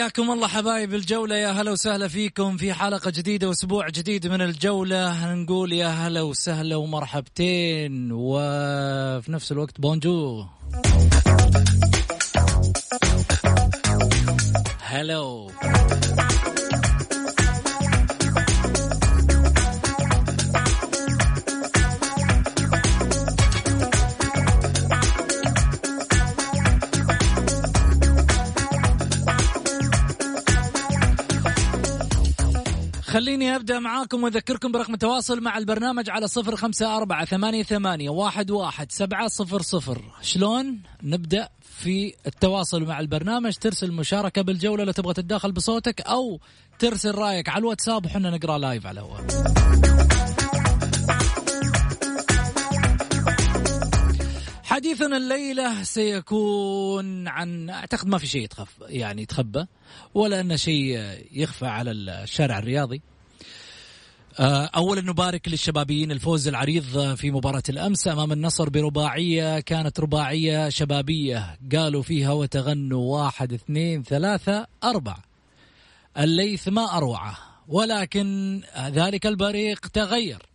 حياكم الله حبايب الجولة يا هلا وسهلا فيكم في حلقة جديدة وأسبوع جديد من الجولة. نقول يا هلا وسهلا ومرحبتين وفي نفس الوقت بونجو هلو. خليني أبدأ معاكم وأذكركم برقم التواصل مع البرنامج على صفر خمسة أربعة ثمانية, ثمانية واحد, واحد سبعة صفر صفر. شلون نبدأ في التواصل مع البرنامج؟ ترسل مشاركة بالجولة لو تبغى تتداخل بصوتك أو ترسل رأيك على الواتساب وحنا نقرأ لايف على الهواء حديثنا الليلة سيكون عن أعتقد ما في شيء يتخف يعني يتخبى ولا أن شيء يخفى على الشارع الرياضي. آه، أولا نبارك للشبابيين الفوز العريض في مباراة الأمس أمام النصر برباعية. كانت رباعية شبابية. قالوا فيها وتغنوا واحد اثنين ثلاثة أربعة. الليث ما أروعه ولكن ذلك البريق تغير.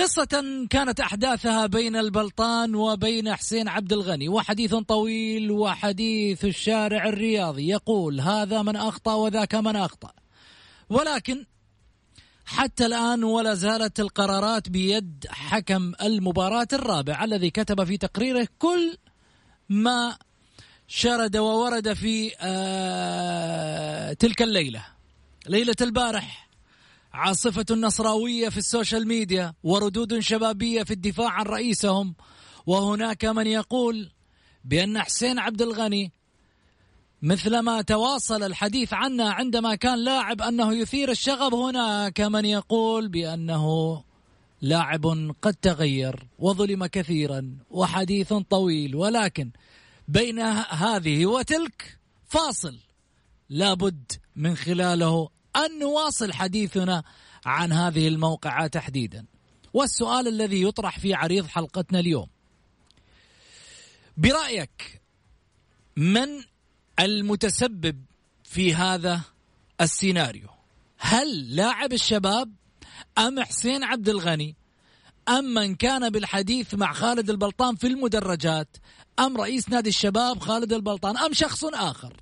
قصة كانت أحداثها بين البلطان وبين حسين عبد الغني وحديث طويل وحديث الشارع الرياضي يقول هذا من أخطأ وذاك من أخطأ. ولكن حتى الآن ولا زالت القرارات بيد حكم المباراة الرابع الذي كتب في تقريره كل ما شرد وورد في آه تلك الليلة ليلة البارح. عاصفة نصراوية في ال social media وردود شبابية في الدفاع عن رئيسهم. وهناك من يقول بأن حسين عبد الغني مثلما تواصل الحديث عنه عندما كان لاعب أنه يثير الشغب هناك من يقول بأنه لاعب قد تغير وظلم كثيرا وحديث طويل ولكن بين هذه وتلك فاصل. لابد من خلاله أن نواصل حديثنا عن هذه الموقعة تحديدا. والسؤال الذي يطرح في عريض حلقتنا اليوم. برأيك من المتسبب في هذا السيناريو؟ هل لاعب الشباب أم حسين عبد الغني؟ أم من كان بالحديث مع خالد البلطان في المدرجات؟ أم رئيس نادي الشباب خالد البلطان؟ أم شخص آخر؟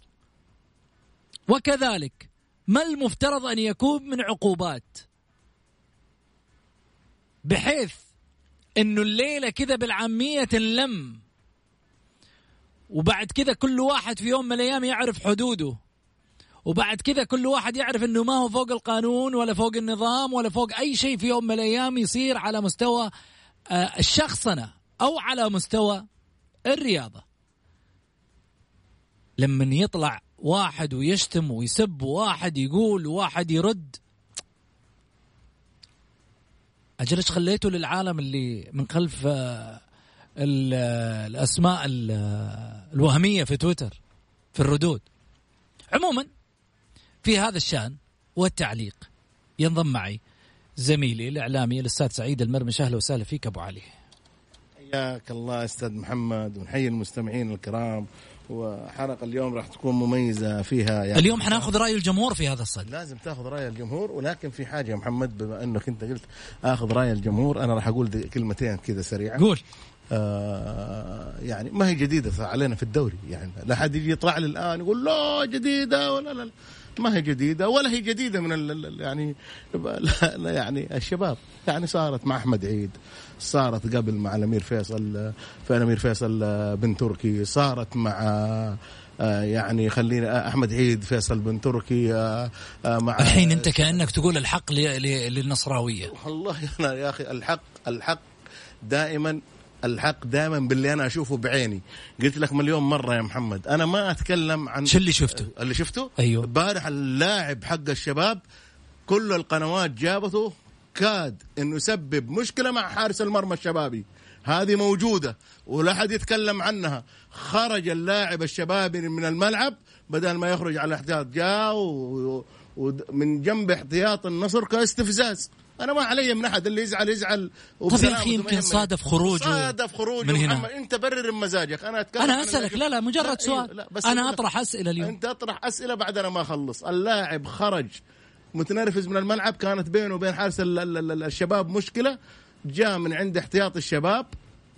وكذلك ما المفترض أن يكون من عقوبات؟ بحيث أنه الليلة كذا بالعامية تنلم وبعد كذا كل واحد في يوم من الأيام يعرف حدوده وبعد كذا كل واحد يعرف أنه ما هو فوق القانون ولا فوق النظام ولا فوق أي شيء في يوم من الأيام يصير على مستوى الشخصنة أو على مستوى الرياضة. لما يطلع واحد ويشتم ويسب واحد يقول وواحد يرد. أجل إيش خليته للعالم اللي من خلف الأسماء الوهمية في تويتر في الردود. عموما في هذا الشأن والتعليق ينضم معي زميلي الإعلامي الأستاذ سعيد المرمش. أهلا وسهلا فيك أبو علي. حياك الله أستاذ محمد ونحيي المستمعين الكرام. وحلقة اليوم راح تكون مميزة فيها يعني. اليوم حناخذ رأي الجمهور في هذا الصدد. لازم تاخذ رأي الجمهور ولكن في حاجة يا محمد بما انك انت قلت آخذ رأي الجمهور أنا راح أقول كلمتين كذا سريعه قول. آه يعني ما هي جديدة علينا في الدوري يعني لا حد يجي يطلع لي الآن يقول لا جديدة ولا لا. ما هي جديدة ولا هي جديدة من ال ال- يعني لا لا يعني الشباب يعني صارت مع أحمد عيد صارت قبل مع الأمير فيصل في الأمير فيصل بن تركي صارت مع آه، يعني خلينا أحمد عيد فيصل بن تركي آه، آه، مع الحين أنت كأنك تقول الحق للنصراوية. والله أنا يا أخي الحق الحق دائما الحق دائما باللي أنا أشوفه بعيني. قلت لك مليون مرة يا محمد أنا ما أتكلم عن شو اللي شفته؟ اللي شفته؟ أيوه. امبارح اللاعب حق الشباب كل القنوات جابته كاد إنه يسبب مشكلة مع حارس المرمى الشبابي. هذه موجودة ولا حد يتكلم عنها. خرج اللاعب الشبابي من الملعب بدل ما يخرج على الاحتياط جاء و- و- من جنب احتياط النصر كاستفزاز. أنا ما علي من أحد اللي يزعل يزعل طب يا أخي يمكن صادف خروجه صادف خروجه. من هنا. محمد أنت برر مزاجك. أنا أتكلم أنا أسألك لا لا مجرد أيوه، سؤال. لا، بس أنا أطرح أسئلة اليوم. أنت أطرح أسئلة بعد أنا ما أخلص. اللاعب خرج متنرفز من الملعب. كانت بينه وبين حارس ال- ال- ال- الشباب مشكلة. جاء من عند احتياط الشباب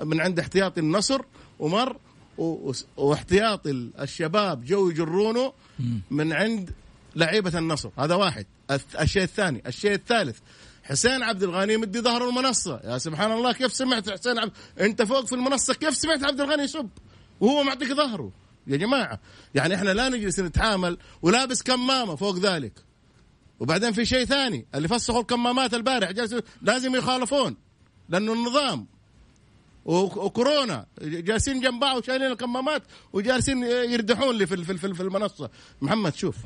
من عند احتياط النصر ومر و- و- واحتياط ال- الشباب جو يجرونه من عند لعيبة النصر. هذا واحد. الشيء الثاني. الشيء الثالث حسين عبد الغني مدي ظهره المنصة. يا سبحان الله كيف سمعت حسين عبد انت فوق في المنصة كيف سمعت عبد الغني يسب وهو معطيك ظهره. يا جماعة يعني إحنا لا نجلس نتعامل ولابس كمامة فوق ذلك. وبعدين في شيء ثاني اللي فسخوا الكمامات البارح جالسوا لازم يخالفون لأنه النظام وك- وكورونا جالسين جنب بعض وشايلين الكمامات وجالسين يردحون لي في في المنصة. محمد شوف.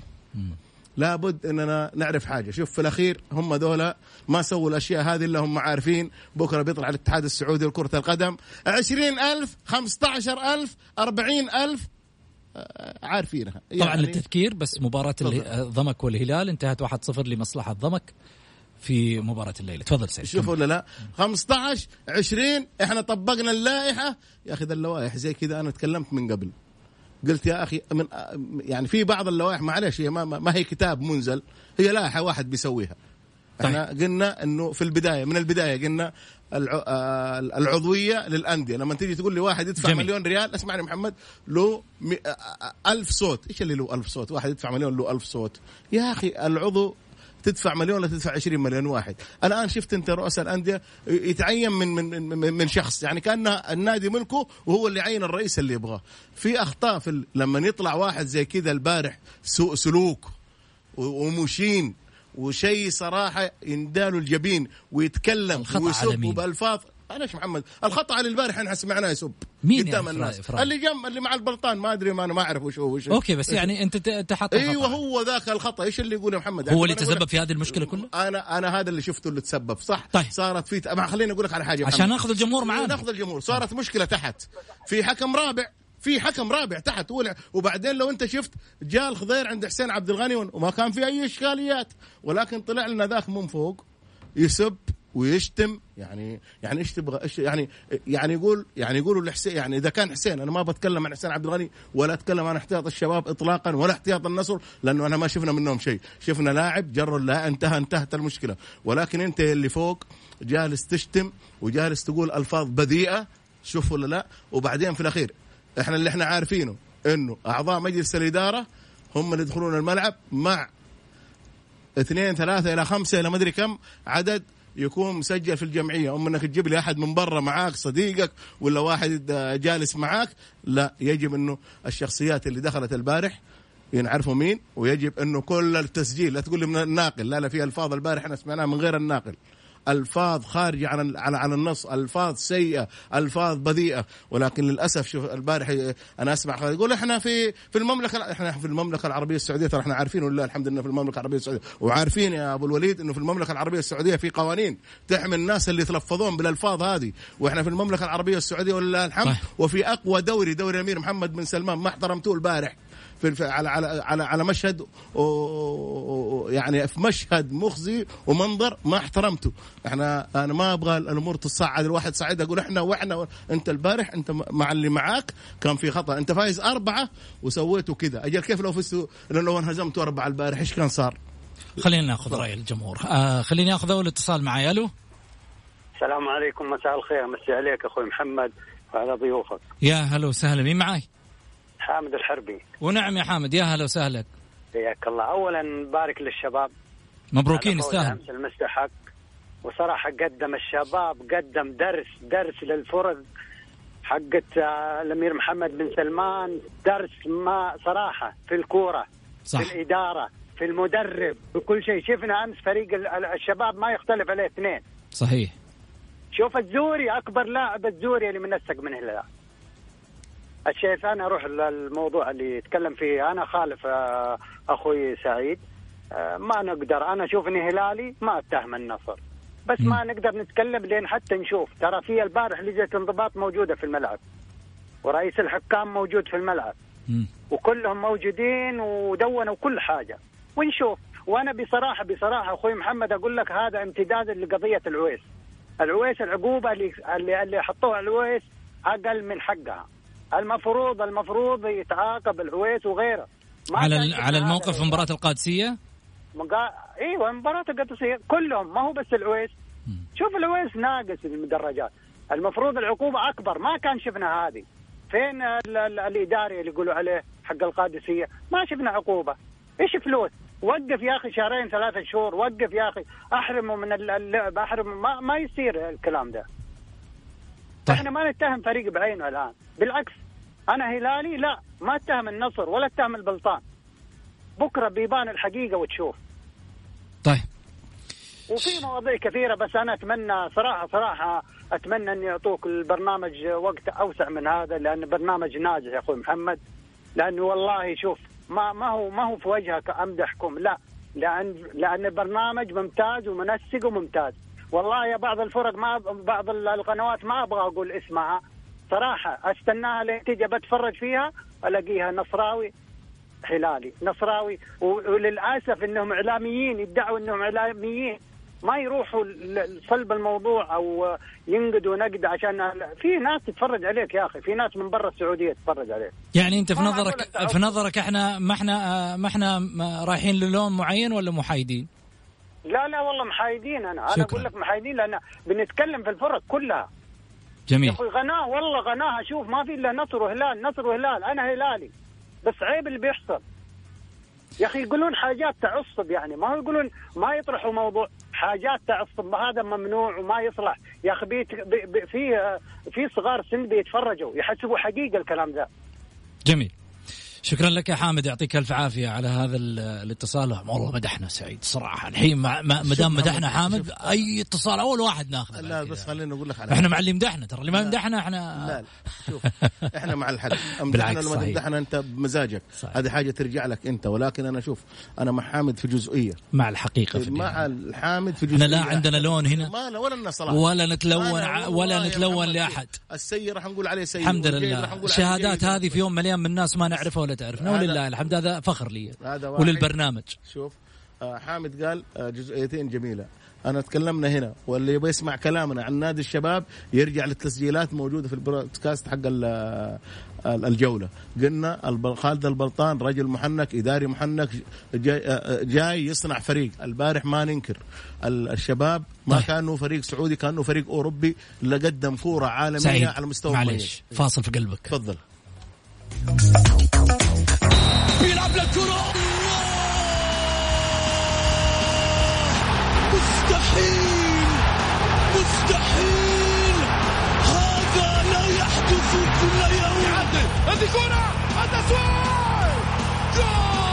لابد إننا نعرف حاجة. شوف في الأخير هم ذولا ما سووا الأشياء هذه إلا هم عارفين بكرة بيطلع الاتحاد السعودي لكرة القدم. عشرين ألف خمسة ألف أربعين ألف. آه، عارفينها. طبعا يعني للتذكير بس مباراة اله- ضمك والهلال. انتهت 1-0 لمصلحة ضمك في مباراة الليلة. تفضل سيد. شوف ولا لا؟ 15 20 إحنا طبقنا اللائحة. يا أخي ذا اللوائح زي كذا أنا تكلمت من قبل. قلت يا أخي من يعني في بعض اللوائح معلش هي ما, ما هي كتاب منزل هي لائحة واحد بيسويها. إحنا قلنا إنه في البداية من البداية قلنا آه، العضوية للأندية. لما تيجي تقول لي واحد يدفع جميل. مليون ريال اسمعني محمد له آه، آه، ألف صوت. إيش اللي له ألف صوت؟ واحد يدفع مليون له ألف صوت. يا أخي العضو تدفع مليون ولا تدفع 20 مليون واحد الآن شفت أنت رؤساء الأندية يتعين من من من, من شخص يعني كان النادي ملكه وهو اللي يعين الرئيس اللي يبغاه في أخطاء في ال- لما يطلع واحد زي كذا البارح سوء سلوك ومشين وشيء صراحة ينداله الجبين ويتكلم ويسب مين؟ بألفاظ معلش محمد؟ الخطا على البارح إحنا سمعناه يسب. مين قدام يا إفرا- الناس. إفرا؟ اللي جنب اللي مع البلطان ما أدري ما أنا ما أعرف وش هو وش أوكي بس يعني أنت تحط أيوه. هو ذاك الخطأ. إيش اللي يقول يا محمد يعني هو اللي أنا أقول تسبب في هذه المشكلة كلها؟ أنا أنا هذا اللي شفته اللي تسبب صح؟ طيب. صارت في خليني أقول لك على حاجة يا عشان محمد. نأخذ الجمهور معانا. نأخذ الجمهور. صارت مشكلة تحت. في حكم رابع في حكم رابع تحت. ولع وبعدين لو أنت شفت جاء الخضير عند حسين عبد الغني وما كان في أي إشكاليات ولكن طلع لنا ذاك من فوق يسب ويشتم يعني يعني إيش تبغى؟ إيش يعني يعني يقول يعني يقولوا لحسين يعني إذا كان حسين أنا ما بتكلم عن حسين عبد الغني ولا أتكلم عن احتياط الشباب اطلاقا ولا احتياط النصر لأنه أنا ما شفنا منهم شيء. شفنا لاعب جر لا انتهى انتهت المشكلة. ولكن أنت اللي فوق جالس تشتم وجالس تقول ألفاظ بذيئة شوف ولا لا؟ وبعدين في الأخير إحنا اللي إحنا عارفينه إنه أعضاء مجلس الإدارة هم اللي يدخلون الملعب مع اثنين ثلاثة إلى خمسة إلى مدري كم عدد يكون مسجل في الجمعية. أما أنك تجيب لي أحد من برا معاك صديقك ولا واحد آه، جالس معاك لا يجب أنه الشخصيات اللي دخلت البارح ينعرفوا مين ويجب أنه كل التسجيل لا تقول لي من الناقل لا لا في ألفاظ البارح إحنا سمعناها من غير الناقل. الفاظ خارجة عن عن النص الفاظ سيئة الفاظ بذيئة. ولكن للأسف شوف البارح أنا أسمع يقول إحنا في في المملكة إحنا في المملكة العربية السعودية. ترى إحنا عارفين ولله الحمد لله في المملكة العربية السعودية. وعارفين يا أبو الوليد إنه في المملكة العربية السعودية في قوانين تحمي الناس اللي يتلفظون بالألفاظ هذه. وإحنا في المملكة العربية السعودية ولله الحمد. وفي أقوى دوري دوري الامير محمد بن سلمان ما احترمتوه البارح. في على على على على مشهد يعني في مشهد مخزي ومنظر ما احترمته. إحنا أنا ما أبغى الأمور تصعد الواحد صعد أقول إحنا وإحنا أنت البارح أنت مع اللي معاك كان في خطأ. أنت فايز أربعة وسويته كذا. أجل كيف لو فزتوا؟ لو انهزمتوا أربعة البارح إيش كان صار؟ خلينا ناخذ رأي الجمهور. آه خليني أخذ أول اتصال معي. ألو؟ السلام عليكم مساء الخير. مسي عليك أخوي محمد. وعلى ضيوفك. يا هلا وسهلا. مين معاي؟ حامد الحربي. ونعم يا حامد يا هلا وسهلا. حياك الله. اولا بارك للشباب. مبروكين يستاهل. أمس المستحق. وصراحة قدم الشباب قدم درس درس للفرق حقت آه، الأمير محمد بن سلمان. درس ما صراحة في الكورة صح. في الإدارة في المدرب بكل شيء. شفنا أمس فريق ال- ال- الشباب ما يختلف عليه اثنين. صحيح. شوف الزوري أكبر لاعب الزوري اللي منسق من الهلال الشيء الثاني أروح للموضوع اللي يتكلم فيه. أنا خالف آه، أخوي سعيد. آه، ما نقدر. أنا أشوف إني هلالي ما أتهم النصر. بس. ما نقدر نتكلم لين حتى نشوف. ترى في البارح لجنه انضباط موجودة في الملعب. ورئيس الحكام موجود في الملعب. وكلهم موجودين ودونوا كل حاجة. ونشوف. وأنا بصراحة بصراحة أخوي محمد أقول لك هذا امتداد لقضية العويس. العويس العقوبة اللي اللي, اللي حطوها العويس أقل من حقها. المفروض المفروض يتعاقب العويس وغيره. على على الموقف في الوضع. مباراة القادسية؟ مقا... إيوه مباراة القادسية كلهم ما هو بس العويس. شوف العويس ناقص المدرجات. المفروض العقوبة أكبر. ما كان شفنا هذه. فين ال- ال- الاداري اللي يقولوا عليه حق القادسية؟ ما شفنا عقوبة. إيش فلوس؟ وقف يا أخي شهرين ثلاثة شهور وقف يا أخي احرمه من ال- اللعب احرمه ما, ما يصير الكلام ده. طيب. إحنا ما نتهم فريق بعينه الآن. بالعكس أنا هلالي لا ما أتهم النصر ولا أتهم البلطان. بكرة بيبان الحقيقة وتشوف. طيب. وفي مواضيع كثيرة بس أنا أتمنى صراحة صراحة أتمنى أن يعطوك البرنامج وقت أوسع من هذا لأن برنامج ناجح يا أخوي محمد. لأنه والله شوف ما ما هو ما هو في وجهك أمدحكم لا. لأن لأن البرنامج ممتاز ومنسق وممتاز. والله يا بعض الفرق ما بعض القنوات ما أبغى أقول اسمها. صراحة أستناها لين تجي بتفرج فيها ألاقيها نصراوي هلالي. نصراوي وللأسف إنهم إعلاميين يدعوا إنهم إعلاميين. ما يروحوا لصلب الموضوع أو ينقدوا نقد عشان في ناس تتفرج عليك يا أخي. في ناس من برا السعودية تتفرج عليك. يعني أنت في نظرك في نظرك إحنا ما إحنا ما إحنا ما رايحين للون معين ولا محايدين؟ لا لا والله محايدين أنا. شكراً. أنا أقول لك محايدين لأن بنتكلم في الفرق كلها. يا جميل أخوي غناه والله غناها شوف ما في إلا نصر وهلال. نصر وهلال. أنا هلالي. بس عيب اللي بيحصل. يا أخي يقولون حاجات تعصب يعني. ما هو يقولون ما يطرحوا موضوع حاجات تعصب. هذا ممنوع وما يصلح. يا أخي في في صغار سن بيتفرجوا يحسبوا حقيقة الكلام ذا جميل. شكرا لك يا حامد يعطيك ألف عافية على هذا ال- الاتصال. والله مدحنا سعيد صراحة. الحين ما دام مدحنا حامد أي اتصال أول واحد ناخذه لا بس. خليني أقول لك على إحنا مع اللي مدحنا ترى اللي ما. مدحنا إحنا لا لا شوف إحنا مع الحل. امدحنا بالعكس، ولا ما. تمدحنا أنت بمزاجك. هذه حاجة ترجع لك أنت. ولكن أنا شوف أنا مع حامد في جزئية. مع الحقيقة في مع. الحامد في جزئيه لا عندنا لون هنا. ما لا ولا لنا صلاح. ولا نتلون ولا نتلون لأحد. السيء راح نقول عليه سيء الحمد لله. الشهادات. هذه في يوم مليان من الناس ما نعرفها ولا تعرفنا هذا- ولله الحمد. هذا فخر لي. هذا. وللبرنامج شوف آه، حامد قال آه، جزئيتين جميلة. أنا تكلمنا هنا واللي يبغى يسمع كلامنا عن نادي الشباب يرجع للتسجيلات موجودة في البودكاست حق آه، الجولة. قلنا خالد البلطان رجل محنك إداري محنك جاي, يصنع فريق. البارح ما ننكر. ال- الشباب ما طيب. كانوا فريق سعودي كانوا فريق أوروبي. اللي قدم كورة عالمية سعيد. على مستوى معلش مميز. فاصل في قلبك. تفضل. مستحيل مستحيل هذا لا يحدث كل يوم هذه كرة التسويق جول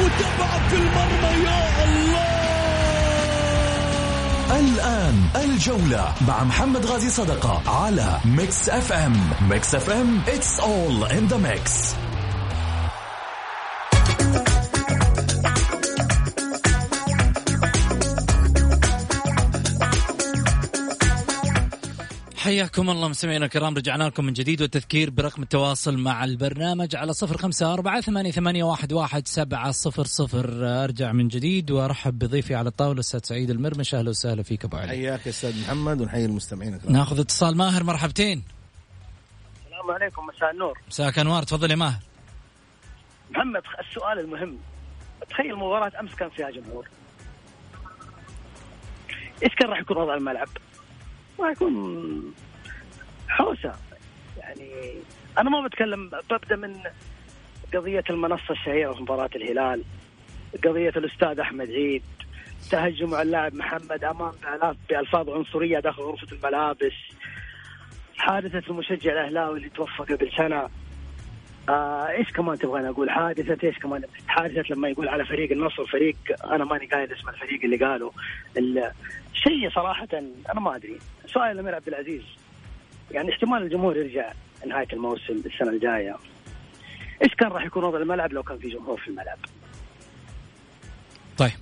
متابعة في المرمى يا الله الآن الجولة مع محمد غازي صدقة على Mix FM Mix FM it's all in the mix. حياكم الله مستمعينا الكرام رجعنا لكم من جديد والتذكير برقم التواصل مع البرنامج على صفر خمسة أربعة ثمانية, ثمانية واحد, واحد سبعة صفر صفر. أرجع من جديد وأرحب بضيفي على الطاولة الأستاذ سعيد المرمش. أهلا وسهلا فيك أبو علي. حياك يا أستاذ محمد ونحيي المستمعين الكرام. ناخذ اتصال ماهر مرحبتين. السلام عليكم مساء النور. مساك أنوار تفضل يا ماهر. محمد السؤال المهم. تخيل مباراة أمس كان فيها جمهور. إيش كان راح يكون وضع الملعب؟ راح يكون حوسة. يعني أنا ما بتكلم ببدأ من قضية المنصة الشهيرة في مباراة الهلال قضية الأستاذ أحمد عيد تهجم على اللاعب محمد أمام بالاف بألفاظ عنصرية داخل غرفة الملابس حادثة المشجع الأهلاوي اللي توفى قبل سنة. آه إيش كمان تبغاني أقول؟ حادثة إيش كمان؟ حادثة لما يقول على فريق النصر فريق أنا ماني قايل اسم الفريق اللي قاله. شيء صراحة أنا ما أدري. سؤال الأمير عبد العزيز. يعني احتمال الجمهور يرجع نهاية الموسم السنة الجاية. إيش كان راح يكون وضع الملعب لو كان في جمهور في الملعب؟ طيب.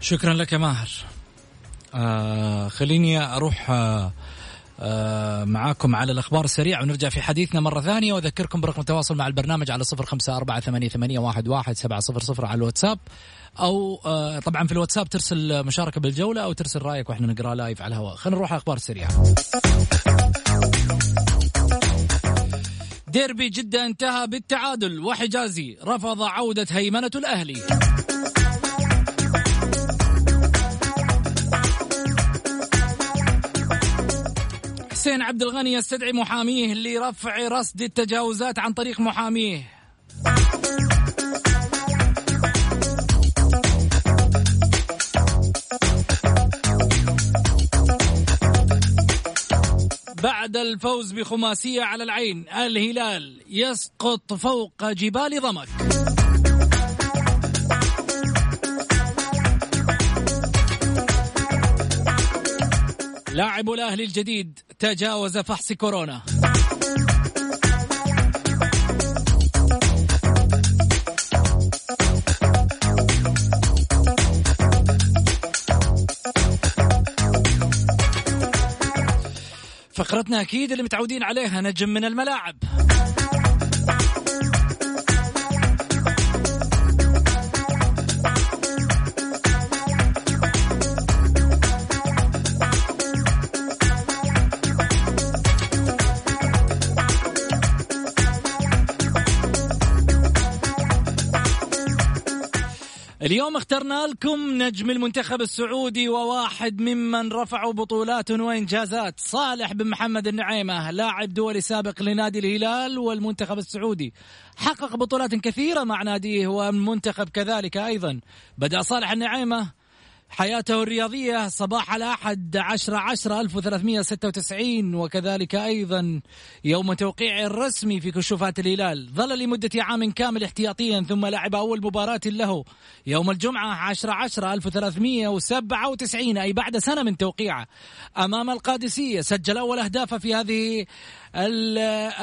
شكرا لك يا ماهر. آه خليني أروح آه معاكم على الأخبار السريعة. ونرجع في حديثنا مرة ثانية. وأذكركم برقم التواصل مع البرنامج على صفر خمسة أربعة ثمانية, واحد سبعة صفر صفر على الواتساب. أو آه طبعا في الواتساب ترسل مشاركة بالجولة أو ترسل رأيك وإحنا نقرأ لايف على الهواء. خلينا نروح على الأخبار السريعة ديربي جدة انتهى بالتعادل. وحجازي رفض عودة هيمنة الأهلي. حسين عبد الغني يستدعي محاميه لرفع رصد التجاوزات عن طريق محاميه. بعد الفوز بخماسية على العين الهلال يسقط فوق جبال ضمك. لاعب الأهلي الجديد تجاوز فحص كورونا. فقرتنا أكيد اللي متعودين عليها نجم من الملاعب. اليوم اخترنا لكم نجم المنتخب السعودي وواحد ممن رفعوا بطولات وانجازات صالح بن محمد النعيمة لاعب دولي سابق لنادي الهلال والمنتخب السعودي. حقق بطولات كثيرة مع ناديه والمنتخب كذلك أيضا. بدأ صالح النعيمة حياته الرياضية صباح الأحد 10 10 1396 وكذلك أيضا يوم توقيعه الرسمي في كشوفات الهلال. ظل لمدة عام كامل احتياطيا ثم لعب أول مباراة له يوم الجمعة 10 10 1397 أي بعد سنة من توقيعه. أمام القادسية سجل أول أهدافه في هذه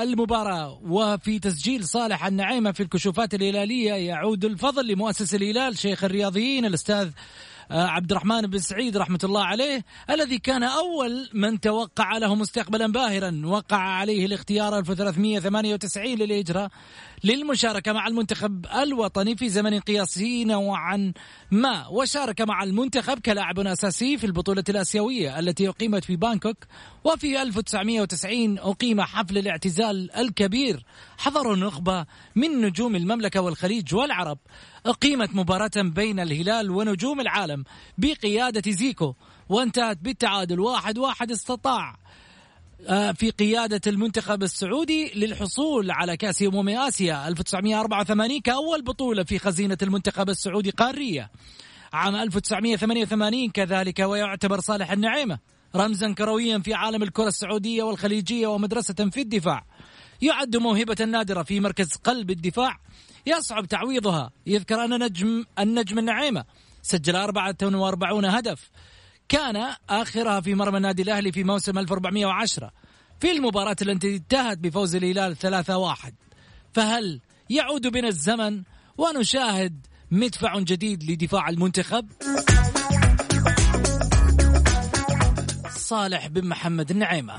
المباراة وفي تسجيل صالح النعيمة في الكشوفات الهلالية يعود الفضل لمؤسس الهلال شيخ الرياضيين الأستاذ عبد الرحمن بن سعيد رحمة الله عليه الذي كان أول من توقع له مستقبلا باهرا وقع عليه الاختيار 1398 للهجرة للمشاركة مع المنتخب الوطني في زمن قياسي نوعا ما وشارك مع المنتخب كلاعب أساسي في البطولة الآسيوية التي أقيمت في بانكوك وفي 1990 أقيم حفل الاعتزال الكبير حضر نخبة من نجوم المملكة والخليج والعرب. أقيمت مباراة بين الهلال ونجوم العالم بقيادة زيكو وانتهت بالتعادل. واحد واحد استطاع آه، في قيادة المنتخب السعودي للحصول على كأس أمم آسيا 1984 كأول بطولة في خزينة المنتخب السعودي قارية. عام 1988 كذلك ويعتبر صالح النعيمة. رمزا كرويا في عالم الكرة السعودية والخليجية ومدرسة في الدفاع. يعد موهبة نادرة في مركز قلب الدفاع. يصعب تعويضها. يذكر أن نجم النجم النعيمة سجل 44 هدف. كان آخرها في مرمى النادي الأهلي في موسم 1410 في المباراة التي انتهت بفوز الهلال 3-1 فهل يعود بنا الزمن ونشاهد مدفع جديد لدفاع المنتخب؟ صالح بن محمد النعيمة.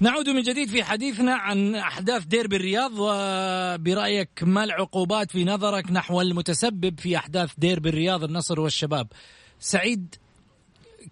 نعود من جديد في حديثنا عن أحداث ديربي الرياض وبرأيك ما العقوبات في نظرك نحو المتسبب في أحداث ديربي الرياض النصر والشباب؟ سعيد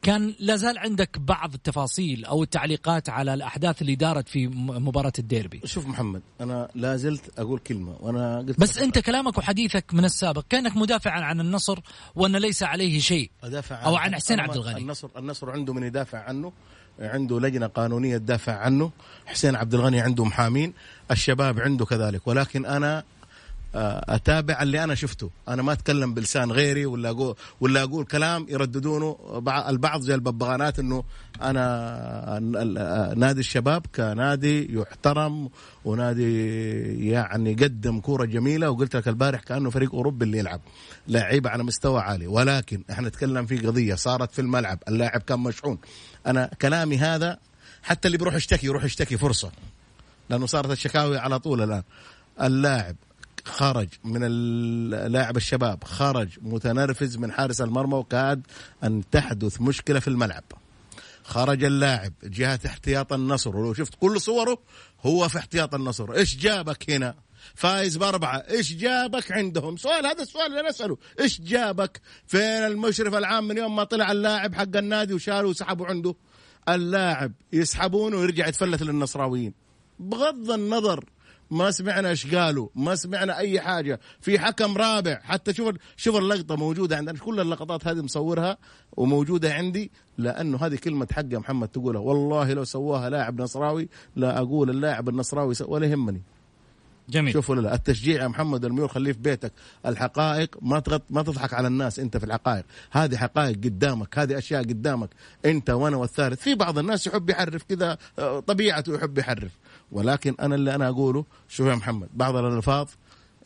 كان لا زال عندك بعض التفاصيل أو التعليقات على الأحداث اللي دارت في مباراة الديربي. شوف محمد أنا لا زلت أقول كلمة وأنا قلت بس أنت كلامك وحديثك من السابق كأنك مدافعا عن النصر وأن ليس عليه شيء أدافع أو عن حسين عبد الغني. النصر النصر عنده من يدافع عنه. عنده لجنة قانونية تدافع عنه. حسين عبد الغني عنده محامين الشباب عنده كذلك. ولكن أنا أتابع اللي أنا شفته. أنا ما أتكلم بلسان غيري ولا أقول ولا أقول كلام يرددونه. بع- البعض زي الببغانات إنه أنا نادي الشباب كنادي يحترم ونادي يعني قدم كورة جميلة. وقلت لك البارح كأنه فريق أوروبي اللي يلعب. لعيبه على مستوى عالي. ولكن إحنا نتكلم في قضية صارت في الملعب. اللاعب كان مشحون. أنا كلامي هذا حتى اللي بيروح يشتكي يروح يشتكي فرصة. لأنه صارت الشكاوي على طول الآن. اللاعب خرج من اللاعب الشباب خرج متنرفز من حارس المرمى وكاد أن تحدث مشكلة في الملعب. خرج اللاعب جهة احتياط النصر ولو شفت كل صوره هو في احتياط النصر. إيش جابك هنا؟ فايز بأربعة. إيش جابك عندهم؟ سؤال هذا السؤال اللي أنا أسأله. إيش جابك؟ فين المشرف العام من يوم ما طلع اللاعب حق النادي وشالوا وسحبوا عنده؟ اللاعب يسحبونه ويرجع يتفلت للنصراويين. بغض النظر ما سمعنا إيش قالوا ما سمعنا أي حاجة. في حكم رابع حتى شوف شوف اللقطة موجودة عندنا كل اللقطات هذه مصورها وموجودة عندي لأنه هذه كلمة حق محمد تقولها. والله لو سواها لاعب نصراوي لا أقول اللاعب النصراوي ولا يهمني. جميل. شوف ولا لا التشجيع يا محمد الميول خليه في بيتك. الحقائق ما تغط ما تضحك على الناس انت في الحقائق. هذه حقائق قدامك هذه أشياء قدامك. انت وأنا والثالث في بعض الناس يحب يحرف كذا آه، طبيعته يحب يحرف. ولكن أنا اللي أنا أقوله شوف يا محمد بعض الألفاظ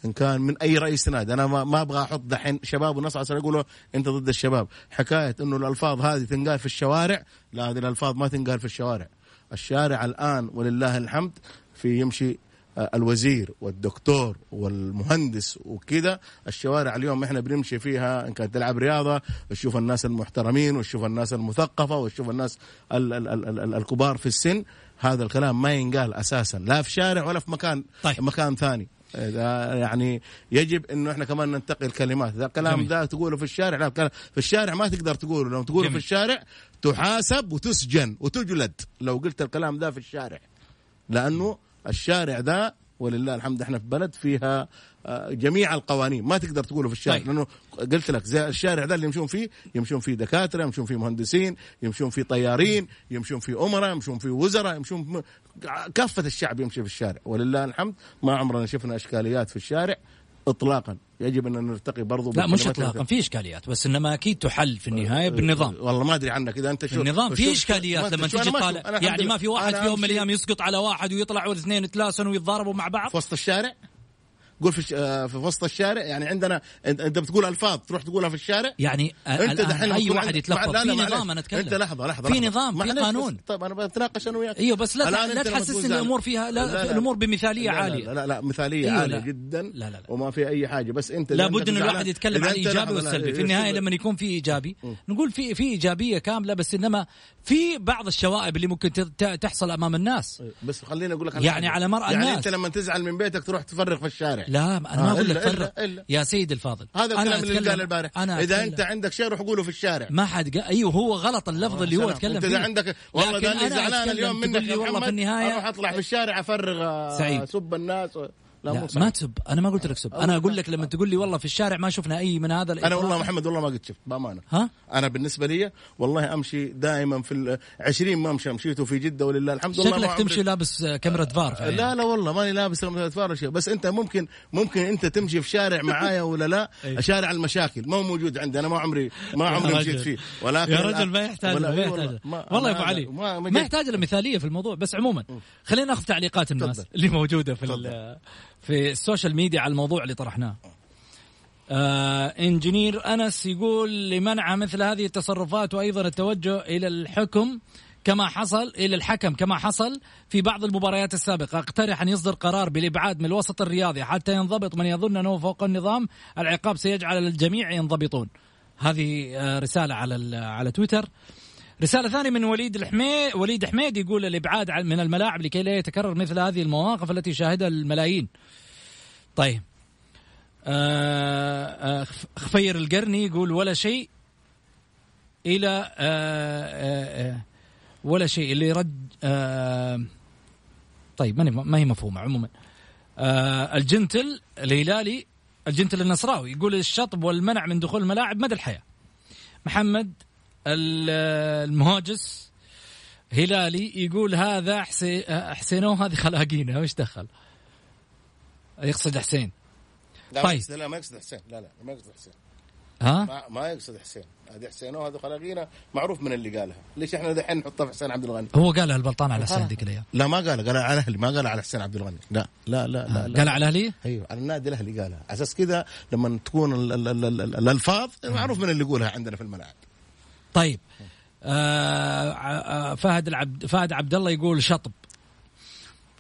إن كان من أي رئيس نادي أنا ما, ما أبغى أحط دحين شباب ونص عشان أقول له أنت ضد الشباب. حكاية إنه الألفاظ هذه تنقال في الشوارع لا هذه الألفاظ ما تنقال في الشوارع. الشارع الآن ولله الحمد في يمشي الوزير والدكتور والمهندس وكذا الشوارع اليوم إحنا بنمشي فيها إن كانت تلعب رياضة تشوف الناس المحترمين وتشوف الناس المثقفة وتشوف الناس ال ال ال ال الكبار في السن هذا الكلام ما ينقال أساسا لا في شارع ولا في مكان طيب. مكان ثاني إذا يعني يجب إنه إحنا كمان ننتقي الكلمات إذا الكلام. ذا تقوله في الشارع لا في الشارع ما تقدر تقوله لو تقوله في جميل. الشارع تحاسب وتسجن وتجلد لو قلت الكلام ذا في الشارع لأنه الشارع ذا ولله الحمد إحنا في بلد فيها آه، جميع القوانين. ما تقدر تقوله في الشارع طيب. لأنه قلت لك زي الشارع ذا اللي يمشون فيه يمشون فيه دكاترة يمشون فيه مهندسين يمشون فيه طيارين يمشون فيه أمراء يمشون فيه وزراء يمشون كافة الشعب يمشي في الشارع. ولله الحمد ما عمرنا شفنا إشكاليات في الشارع. اطلاقا يجب أن نرتقي برضو لا مش اطلاقا في إشكاليات بس إنما أكيد تحل في النهاية بالنظام والله ما أدري عنك إذا أنت شو النظام في إشكاليات ما- لما تجي ما أشوف. طالع أنا الحمد يعني. ما في واحد في يوم من الأيام يسقط على واحد ويطلع والاثنين يتلاسنوا ويتضاربوا مع بعض في وسط الشارع قول في. آه، في وسط الشارع يعني عندنا انت, بتقول ألفاظ تروح تقولها في الشارع يعني أنت دحين أي واحد لا، في. نظام أنا أتكلم أنت لحظة لحظة في. نظام في قانون طيب أنا بتناقش أنا وياك أيوه بس لا لا تحسسني الأمور فيها لا, لا، لا. الأمور بمثالية عالية لا لا, لا مثالية أيوة، عالية. جدا لا، لا، لا. وما في أي حاجة بس أنت لابد ان الواحد يتكلم عن الايجابي والسلبي في النهاية لما يكون في إيجابي نقول في في إيجابية كاملة بس إنما في بعض الشوائب اللي ممكن تحصل أمام الناس بس خليني أقول لك يعني. على مرأى يعني الناس. انت لما تزعل من بيتك تروح تفرغ في الشارع لا أنا ما آه، أقول لك فرق إلا- إلا. يا سيد الفاضل هذا أنا الكلام اللي قال البارح أنا إذا. أنت عندك شيء روح قوله في الشارع ما حد قال أيوه هو غلط اللفظ اللي هو. أتكلم فيه إذا عندك والله أنا زعلان اليوم منك يا والله محمد في النهاية أروح أطلع في الشارع أفرغ آه، سعيد. سب الناس و... لا, لا. ما تسب. أنا ما قلت لك سب. أنا أقول لك لما تقول لي والله في الشارع ما شفنا أي من هذا أنا والله. محمد والله ما قد شفت بأمانة. ها؟ أنا بالنسبة لي والله أمشي دائما في ال 20 ممشى مشيته في جدة ولله الحمد والله ما شكلك عمري- تمشي لابس كاميرا فار لا لا والله ماني لابس تتفرج شيء بس أنت ممكن ممكن أنت تمشي في شارع معايا ولا لا؟ أي. شارع المشاكل. ما هو موجود عندي. أنا ما عمري ما عمري مشيت. فيه. ولكن يا رجل ما يحتاج ما يحتاج ما- والله يا أبو علي ما, ما ما يحتاج له مثالية في الموضوع. بس عموما خلينا ناخذ تعليقات الناس. اللي موجودة في في ال social media على الموضوع اللي طرحناه. آه engineer أنس يقول لمنع مثل هذه التصرفات وأيضا التوجه إلى الحكم كما حصل إلى الحكم كما حصل في بعض المباريات السابقة. أقترح أن يصدر قرار بالإبعاد من الوسط الرياضي حتى ينضبط من يظن أنه فوق النظام. العقاب سيجعل الجميع ينضبطون. هذه آه، رسالة على على تويتر. رسالة ثانية من وليد الحميد وليد حميد يقول الإبعاد من الملاعب لكي لا يتكرر مثل هذه المواقف التي شاهدها الملايين. طيب. آه آه خفير القرني يقول ولا شيء آآ آآ ولا شيء اللي رد طيب ما هي مفهومة عموما الجنتل الهلالي الجنتل النصراوي يقول الشطب والمنع من دخول الملاعب مدى الحياة محمد المهاجس هلالي يقول هذا حسينوه هذه خلاقينه. وش دخل؟ يقصد حسين. لا طيب. لا ما يقصد حسين. لا لا ما يقصد حسين. ها؟ ما, ما يقصد حسين. هذه حسين وهذا خلاقينا معروف من اللي قالها. ليش إحنا دحين نحطها في حسين عبد الغني؟ هو قالها البلطان على حسين ذيك الأيام. لا ما قالها قالها على أهلي ما قالها على حسين عبد الغني. لا لا لا لا, لا. قال على أهلي؟ أيوه على النادي الأهلي قالها. على أساس كذا لما تكون الألفاظ معروف من اللي يقولها عندنا في الملاعب طيب آه فهد العبد فهد عبد الله يقول شطب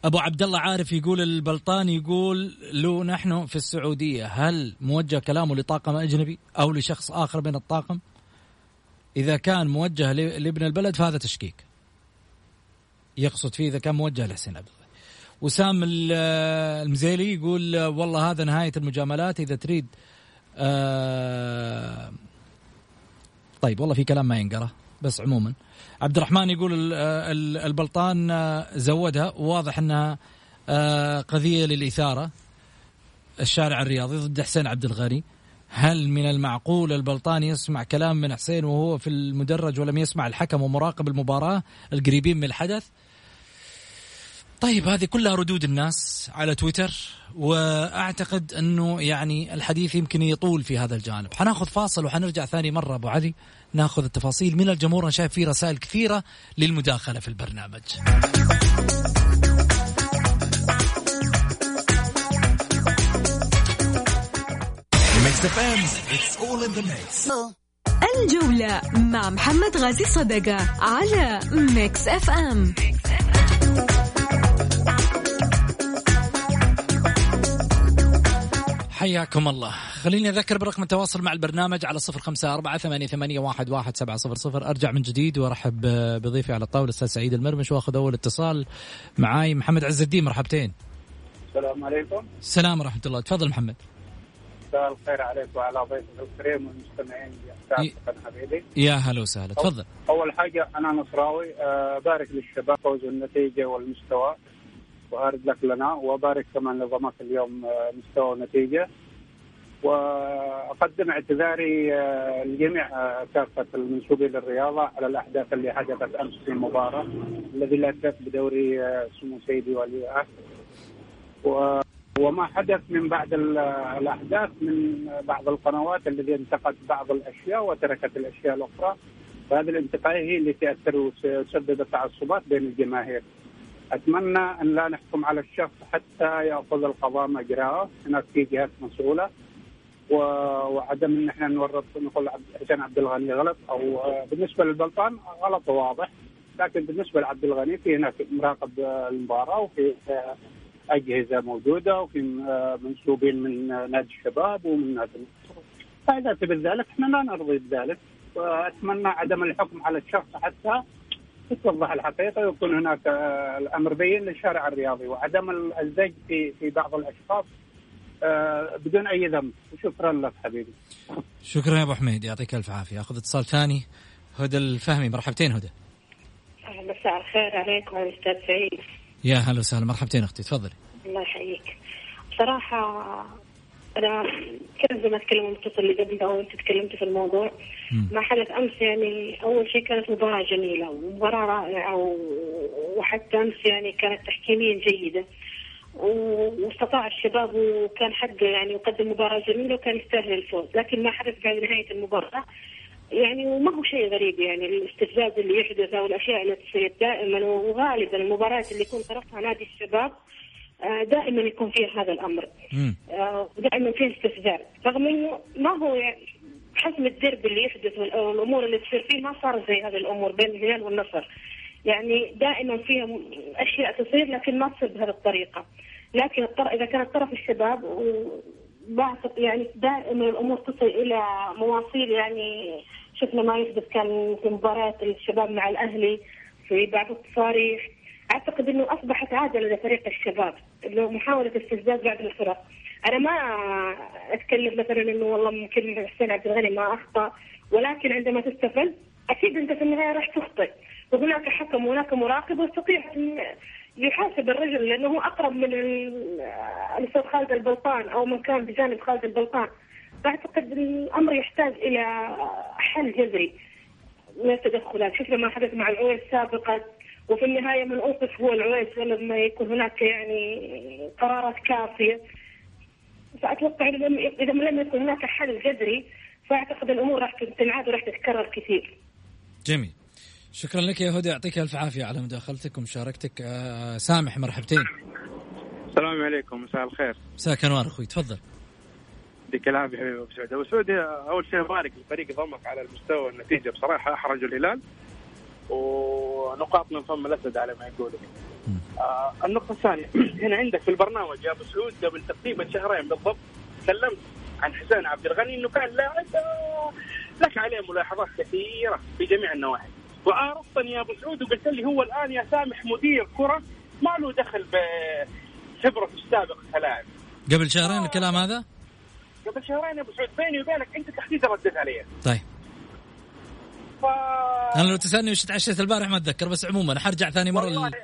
أبو عبد الله عارف يقول البلطاني يقول له نحن في السعودية هل موجه كلامه لطاقم أجنبي أو لشخص آخر من الطاقم؟ إذا كان موجه لابن البلد فهذا تشكيك. يقصد فيه إذا كان موجه لحسين عبد الله. وسام المزيلي يقول والله هذا نهاية المجاملات إذا تريد آه طيب والله في كلام ما ينقرأ بس عموما. عبد الرحمن يقول البلطان زودها وواضح إنها قضية للإثارة. الشارع الرياضي ضد حسين عبد الغني. هل من المعقول البلطان يسمع كلام من حسين وهو في المدرج ولم يسمع الحكم ومراقب المباراة القريبين من الحدث؟ طيب هذه كلها ردود الناس على تويتر وأعتقد أنه يعني الحديث يمكن يطول في هذا الجانب. حناخذ فاصل وحنرجع ثاني مرة أبو علي. ناخذ التفاصيل من الجمهور أنا شايف في رسائل كثيرة للمداخلة في البرنامج. الجولة مع محمد غازي صدقة على Mix FM حياكم الله. خليني أذكر برقم التواصل مع البرنامج على صفر خمسة أربعة ثمانية, ثمانية واحد, واحد سبعة صفر صفر. أرجع من جديد وأرحب بضيفي على الطاولة الأستاذ سعيد المرمش وأخذ أول اتصال معاي محمد عز الدين. مرحبتين. السلام عليكم. السلام ورحمة الله. تفضل محمد. مساء الخير عليك وعلى ضيفك الكريم والمستمعين. حبيبي. يا هلا وسهلا. تفضل. أول حاجة أنا نصراوي. أه بارك للشباب فوز النتيجة والمستوى. وارد لك لنا وبارك كمان لضمك اليوم مستوى ونتيجة. وأقدم اعتذاري لجميع كافه المنسوبين للرياضة على الاحداث اللي حدثت أمس في المباراه الذي لا بدوري سمو سيدي ولي العهد. وما حدث من بعد الأحداث من بعض القنوات الذي انتقد بعض الأشياء وتركت الأشياء الأخرى. فهذه الانتقائيه هي اللي تاثر وتسبب تعصبات بين الجماهير. أتمنى أن لا نحكم على الشخص حتى يأخذ القضاء مجراه، هناك في جهات مسؤولة وعدم أن إحنا نورط نقول حسين عبد الغني غلط أو بالنسبة للبلطان غلط واضح لكن بالنسبة لعبد الغني في هناك مراقب المباراة وفي أجهزة موجودة وفي منسوبين من نادي الشباب ومن نادي فإذا تبي ذلك إحنا لا نرضي بذلك. وأتمنى عدم الحكم على الشخص حتى تتوضح الحقيقة ويكون هناك الأمر بين للشارع الرياضي وعدم الزج في في بعض الأشخاص بدون أي ذنب. وشكرا لك حبيبي. شكرا يا أبو حميد. يعطيك ألف عافية. أخذ اتصال ثاني هدى الفهمي. مرحبتين هدى. مساء الخير عليك وعلى الاستاذ سعيد. يا هلا وسهلا. مرحبتين أختي. تفضلي. الله يحييك. بصراحه أنا كان زي ما تكلم المتصل اللي قبل أو أنت تكلمت في الموضوع. ما حدث أمس يعني أول شيء كانت مباراة جميلة ومباراه رائعة وحتى أمس يعني كانت تحكيميا جيدة. واستطاع الشباب وكان حقه يعني يقدم مباراة جميلة وكان يستاهل الفوز. لكن ما حدث بعد نهاية المباراة يعني وما هو شيء غريب يعني الاستفزاز اللي يحدث أو الأشياء اللي تصير دائما وغالبا المباريات اللي يكون طرفها نادي الشباب دائما يكون فيها هذا الأمر. ودائما فيه استفزاز. رغم إنه ما هو يعني حسم الدرب اللي يحدث والأمور اللي تصير فيه ما صار زي هذه الأمور بين الهلال والنصر. يعني دائما فيها أشياء تصير لكن ما تصير بهذه الطريقة. لكن إذا كانت طرف الشباب بعتقد يعني دائما الأمور تصل إلى مواصيل يعني شفنا ما يحدث كان في مباراة الشباب مع الأهلي في بعض التصاريح. أعتقد إنه أصبحت عادة لدى فريق الشباب انه محاولة استفزاز بعض الفرق. أنا ما أتكلم مثلا إنه والله ممكن حسين عبد الغني ما أخطأ ولكن عندما تستفز أكيد أنت في النهاية راح تخطئ. وهناك حكم وهناك مراقب ويستطيع أن يحاسب الرجل لأنه هو أقرب من ال- الأستاذ خالد البلطان أو من كان بجانب خالد البلطان. فأعتقد الأمر يحتاج إلى حل جذري. من التدخلات شفنا ما حدث مع العويس سابقا وفي النهاية من أوقف هو العويس لما يكون هناك يعني قرارات كافية. فأتوقع إذا لم إذا لم يكن هناك حل جذري فأعتقد الأمور راح تنعاد وراح تتكرر كثير. جميل. شكرا لك يا هدى يعطيك ألف عافية على مداخلتك ومشاركتك. آه، سامح مرحبتين. السلام عليكم. مساء الخير. مساك أنوار أخوي. تفضل. يعطيك العافية حبيبي أبو سعود. أبو سعود أول شيء أبارك الفريق ضمك على المستوى والنتيجة. بصراحة احرجوا الهلال. ونقاط من فم الأسد على ما يقولوا آه النقطة الثانية. هنا عندك في البرنامج يا أبو سعود قبل تقريبا شهرين بالضبط تكلمت عن حسين عبد الغني إنه كان لاعب لك عليه ملاحظات كثيرة في جميع النواحي. وعرفتني يا أبو سعود وقلت لي هو الآن يا سامح مدير كرة ما له دخل بخبرته السابقه كلاعب قبل شهرين الكلام هذا؟ قبل شهرين يا أبو سعود بيني وبينك أنت تحديدا رديت علي طيب. ف أنا لو تسألني وش تعشيت البارح ما أتذكر بس عموما حرجع ثاني مرة والله لل...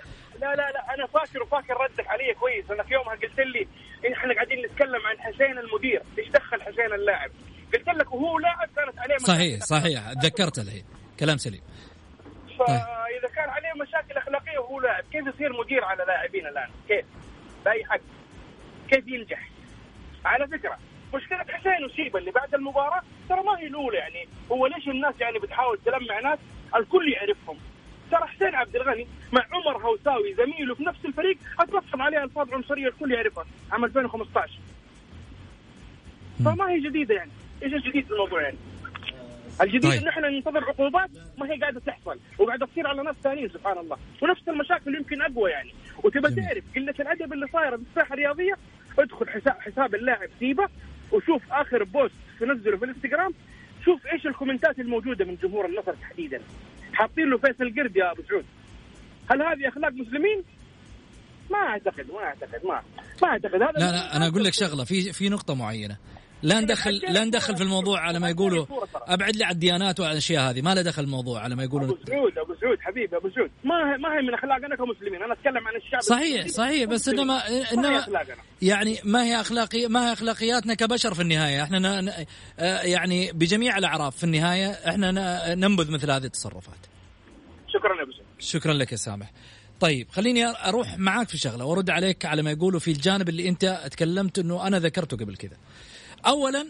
لا لا لا أنا فاكر وفاكر ردك علي كويس. أنا في يومها قلت لي إحنا قاعدين نتكلم عن حسين المدير. إيش دخل حسين اللاعب؟ قلت لك وهو لاعب كانت عليه مشاكل. صحيح صحيح. تذكرت الحين. كلام سليم. فاذا كان عليه مشاكل أخلاقية وهو لاعب كيف يصير مدير على لاعبين الآن؟ كيف؟ بأي حق؟ كيف ينجح؟ على فكرة مشكلة حسين وشيبة اللي بعد المباراة ترى ما هي الأولى يعني. هو ليش الناس يعني بتحاول تلمع ناس؟ الكل يعرفهم. ترى حسين عبد الغني مع عمر هوساوي زميله في نفس الفريق اتلفظ عليه ألفاظ عنصرية الكل يعرفها عام 2015 فما هي جديدة يعني. إيش الجديد في الموضوع يعني؟ الجديد طيب. ان إحنا ننتظر عقوبات ما هي قاعدة تحصل. وقاعده تصير على ناس ثانيين سبحان الله. ونفس المشاكل يمكن أقوى يعني. وتبى. تعرف قلة الأدب اللي صايرة في الساحة الرياضية ادخل حساب حساب اللاعب سيبا وشوف آخر بوست نزله في الانستغرام شوف إيش الكومنتات الموجودة من جمهور النصر تحديدا. حاطين له فيصل قرد يا أبو سعود. هل هذه أخلاق مسلمين؟ ما أعتقد ما أعتقد ما ما أعتقد. هذا لا لا أنا أقول لك شغلة في في نقطة معينة. لا ندخل لا ندخل في الموضوع على ما يقولوا. أبعد لي عن الديانات وعن الأشياء هذه. ما له دخل الموضوع على ما يقولوا. أبو سعود أبو سعود حبيبي أبو سعود. ما هي ما هي من اخلاقنا كمسلمين أنا أتكلم عن الشعب صحيح. صحيح بس. انما إنما يعني ما هي اخلاقي ما هي أخلاقياتنا كبشر في النهاية؟ إحنا ن... آه يعني بجميع الأعراف في النهاية إحنا ن... ننبذ مثل هذه التصرفات. شكرا يا أبو سعود. شكرا لك يا سامح. طيب خليني أروح معاك في شغلة وأرد عليك على ما يقولوا في الجانب اللي أنت تكلمت إنه أنا ذكرته قبل كذا. اولا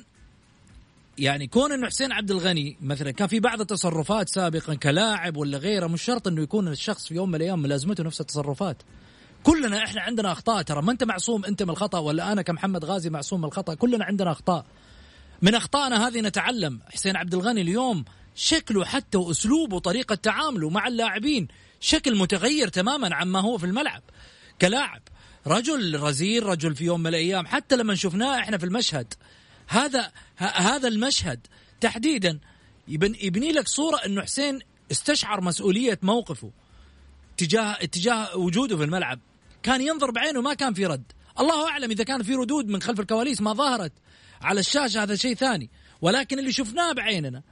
يعني كون إنه حسين عبد الغني مثلا كان في بعض التصرفات سابقا كلاعب ولا غيره مش شرط إنه يكون الشخص في يوم من الأيام ملازمته نفس التصرفات. كلنا إحنا عندنا أخطاء ترى. ما أنت معصوم أنت من الخطأ ولا أنا كمحمد غازي معصوم من الخطأ. كلنا عندنا أخطاء. من أخطائنا هذه نتعلم حسين عبد الغني اليوم شكله حتى وأسلوبه وطريقه تعامله مع اللاعبين شكل متغير تماما عما هو في الملعب. كلاعب رجل رزيل رجل في يوم من الأيام حتى لما شفناه إحنا في المشهد هذا هذا المشهد. تحديدا يبن يبني لك صورة إنه حسين استشعر مسؤولية موقفه تجاه تجاه وجوده في الملعب. كان ينظر بعينه ما كان في رد. الله أعلم إذا كان في ردود من خلف الكواليس ما ظهرت على الشاشة هذا شيء ثاني. ولكن اللي شفناه بعيننا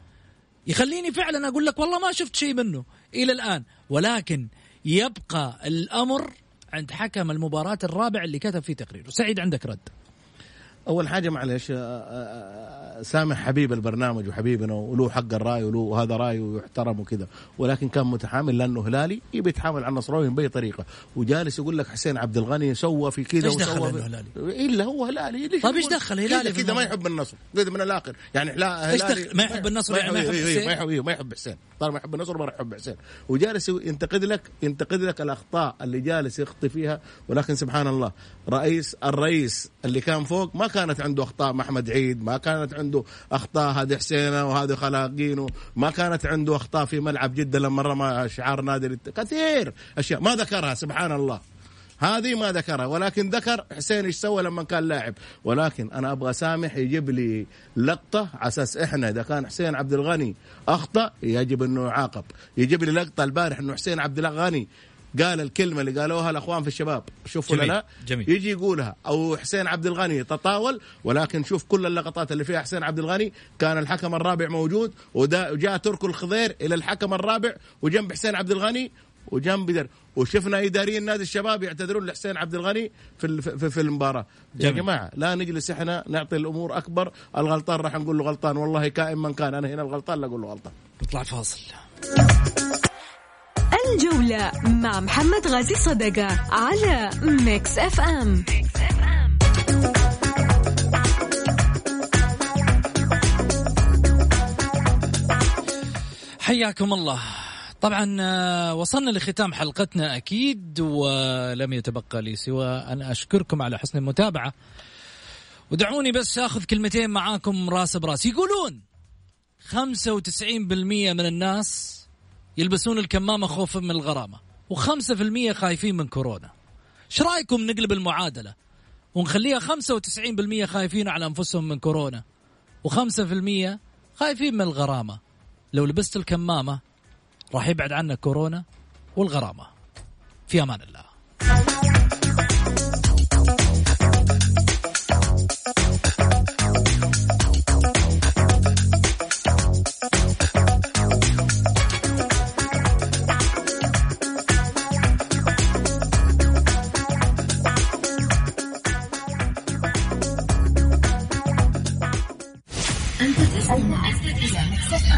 يخليني فعلا أقول لك والله ما شفت شيء منه إلى الآن. ولكن يبقى الأمر عند حكم المباراة الرابع اللي كتب فيه تقريره. سعيد عندك رد. أول حاجة معلش سامح حبيب البرنامج وحبيبنا وله حق الرأي وله وهذا رايه ويحترم وكذا ولكن كان متحامل لأنه هلالي يبي يتحامل على النصراوي بأي طريقة وجالس يقول لك حسين عبد الغني سوى في كذا دخل وسوى في- هلالي؟ إلا هو هلالي ليش طيب يقول دخل هلالي كذا ما؟ يحب النصر كذا من الآخر يعني لا هلالي دخل؟ ما يحب النصر يعني ما يحب حسين؟ ما يحب ما يحب حسين طالما ما يحب النصر ما راح يحب حسين وجالس ينتقد لك ينتقد لك الأخطاء اللي جالس يخطي فيها ولكن سبحان الله رئيس الرئيس اللي كان فوق ما كانت عنده أخطاء مع أحمد عيد ما كانت عنده أخطاء هذه حسينة وهذه خلاقينه ما كانت عنده أخطاء في ملعب جدة لما رمى شعار نادي كثير أشياء ما ذكرها سبحان الله. هذه ما ذكرها ولكن ذكر حسين إيش سوى لما كان لاعب. ولكن أنا أبغى سامح يجيب لي لقطة على أساس إحنا إذا كان حسين عبد الغني أخطأ يجب إنه يعاقب. يجيب لي لقطة البارح إنه حسين عبد الغني قال الكلمة اللي قالوها الأخوان في الشباب شوفوا جميل، لا جميل. يجي يقولها أو حسين عبد الغني تطاول ولكن شوف كل اللقطات اللي فيها حسين عبد الغني كان الحكم الرابع موجود وجاء ترك الخضير إلى الحكم الرابع وجنب حسين عبد الغني وجنب در وشفنا إداريين نادي الشباب يعتذرون لحسين عبد الغني في في, في المباراة يا جميل. جماعة لا نجلس إحنا نعطي الأمور أكبر الغلطان راح نقول له غلطان والله كائن من كان أنا هنا الغلطان لا أقول له غلطان نطلع فاصل الجولة مع محمد غازي صدقة على Mix FM حياكم الله. طبعا آه، وصلنا لختام حلقتنا أكيد ولم يتبقى لي سوى أن أشكركم على حسن المتابعة. ودعوني بس آخذ كلمتين معاكم راس. براس يقولون 95% من الناس يلبسون الكمامة خوفا من الغرامة و5% خايفين من كورونا. إيش رأيكم نقلب المعادلة؟ ونخليها 95% خايفين على أنفسهم من كورونا و5% خايفين من الغرامة. لو لبست الكمامة راح يبعد عنك كورونا والغرامة. في أمان الله.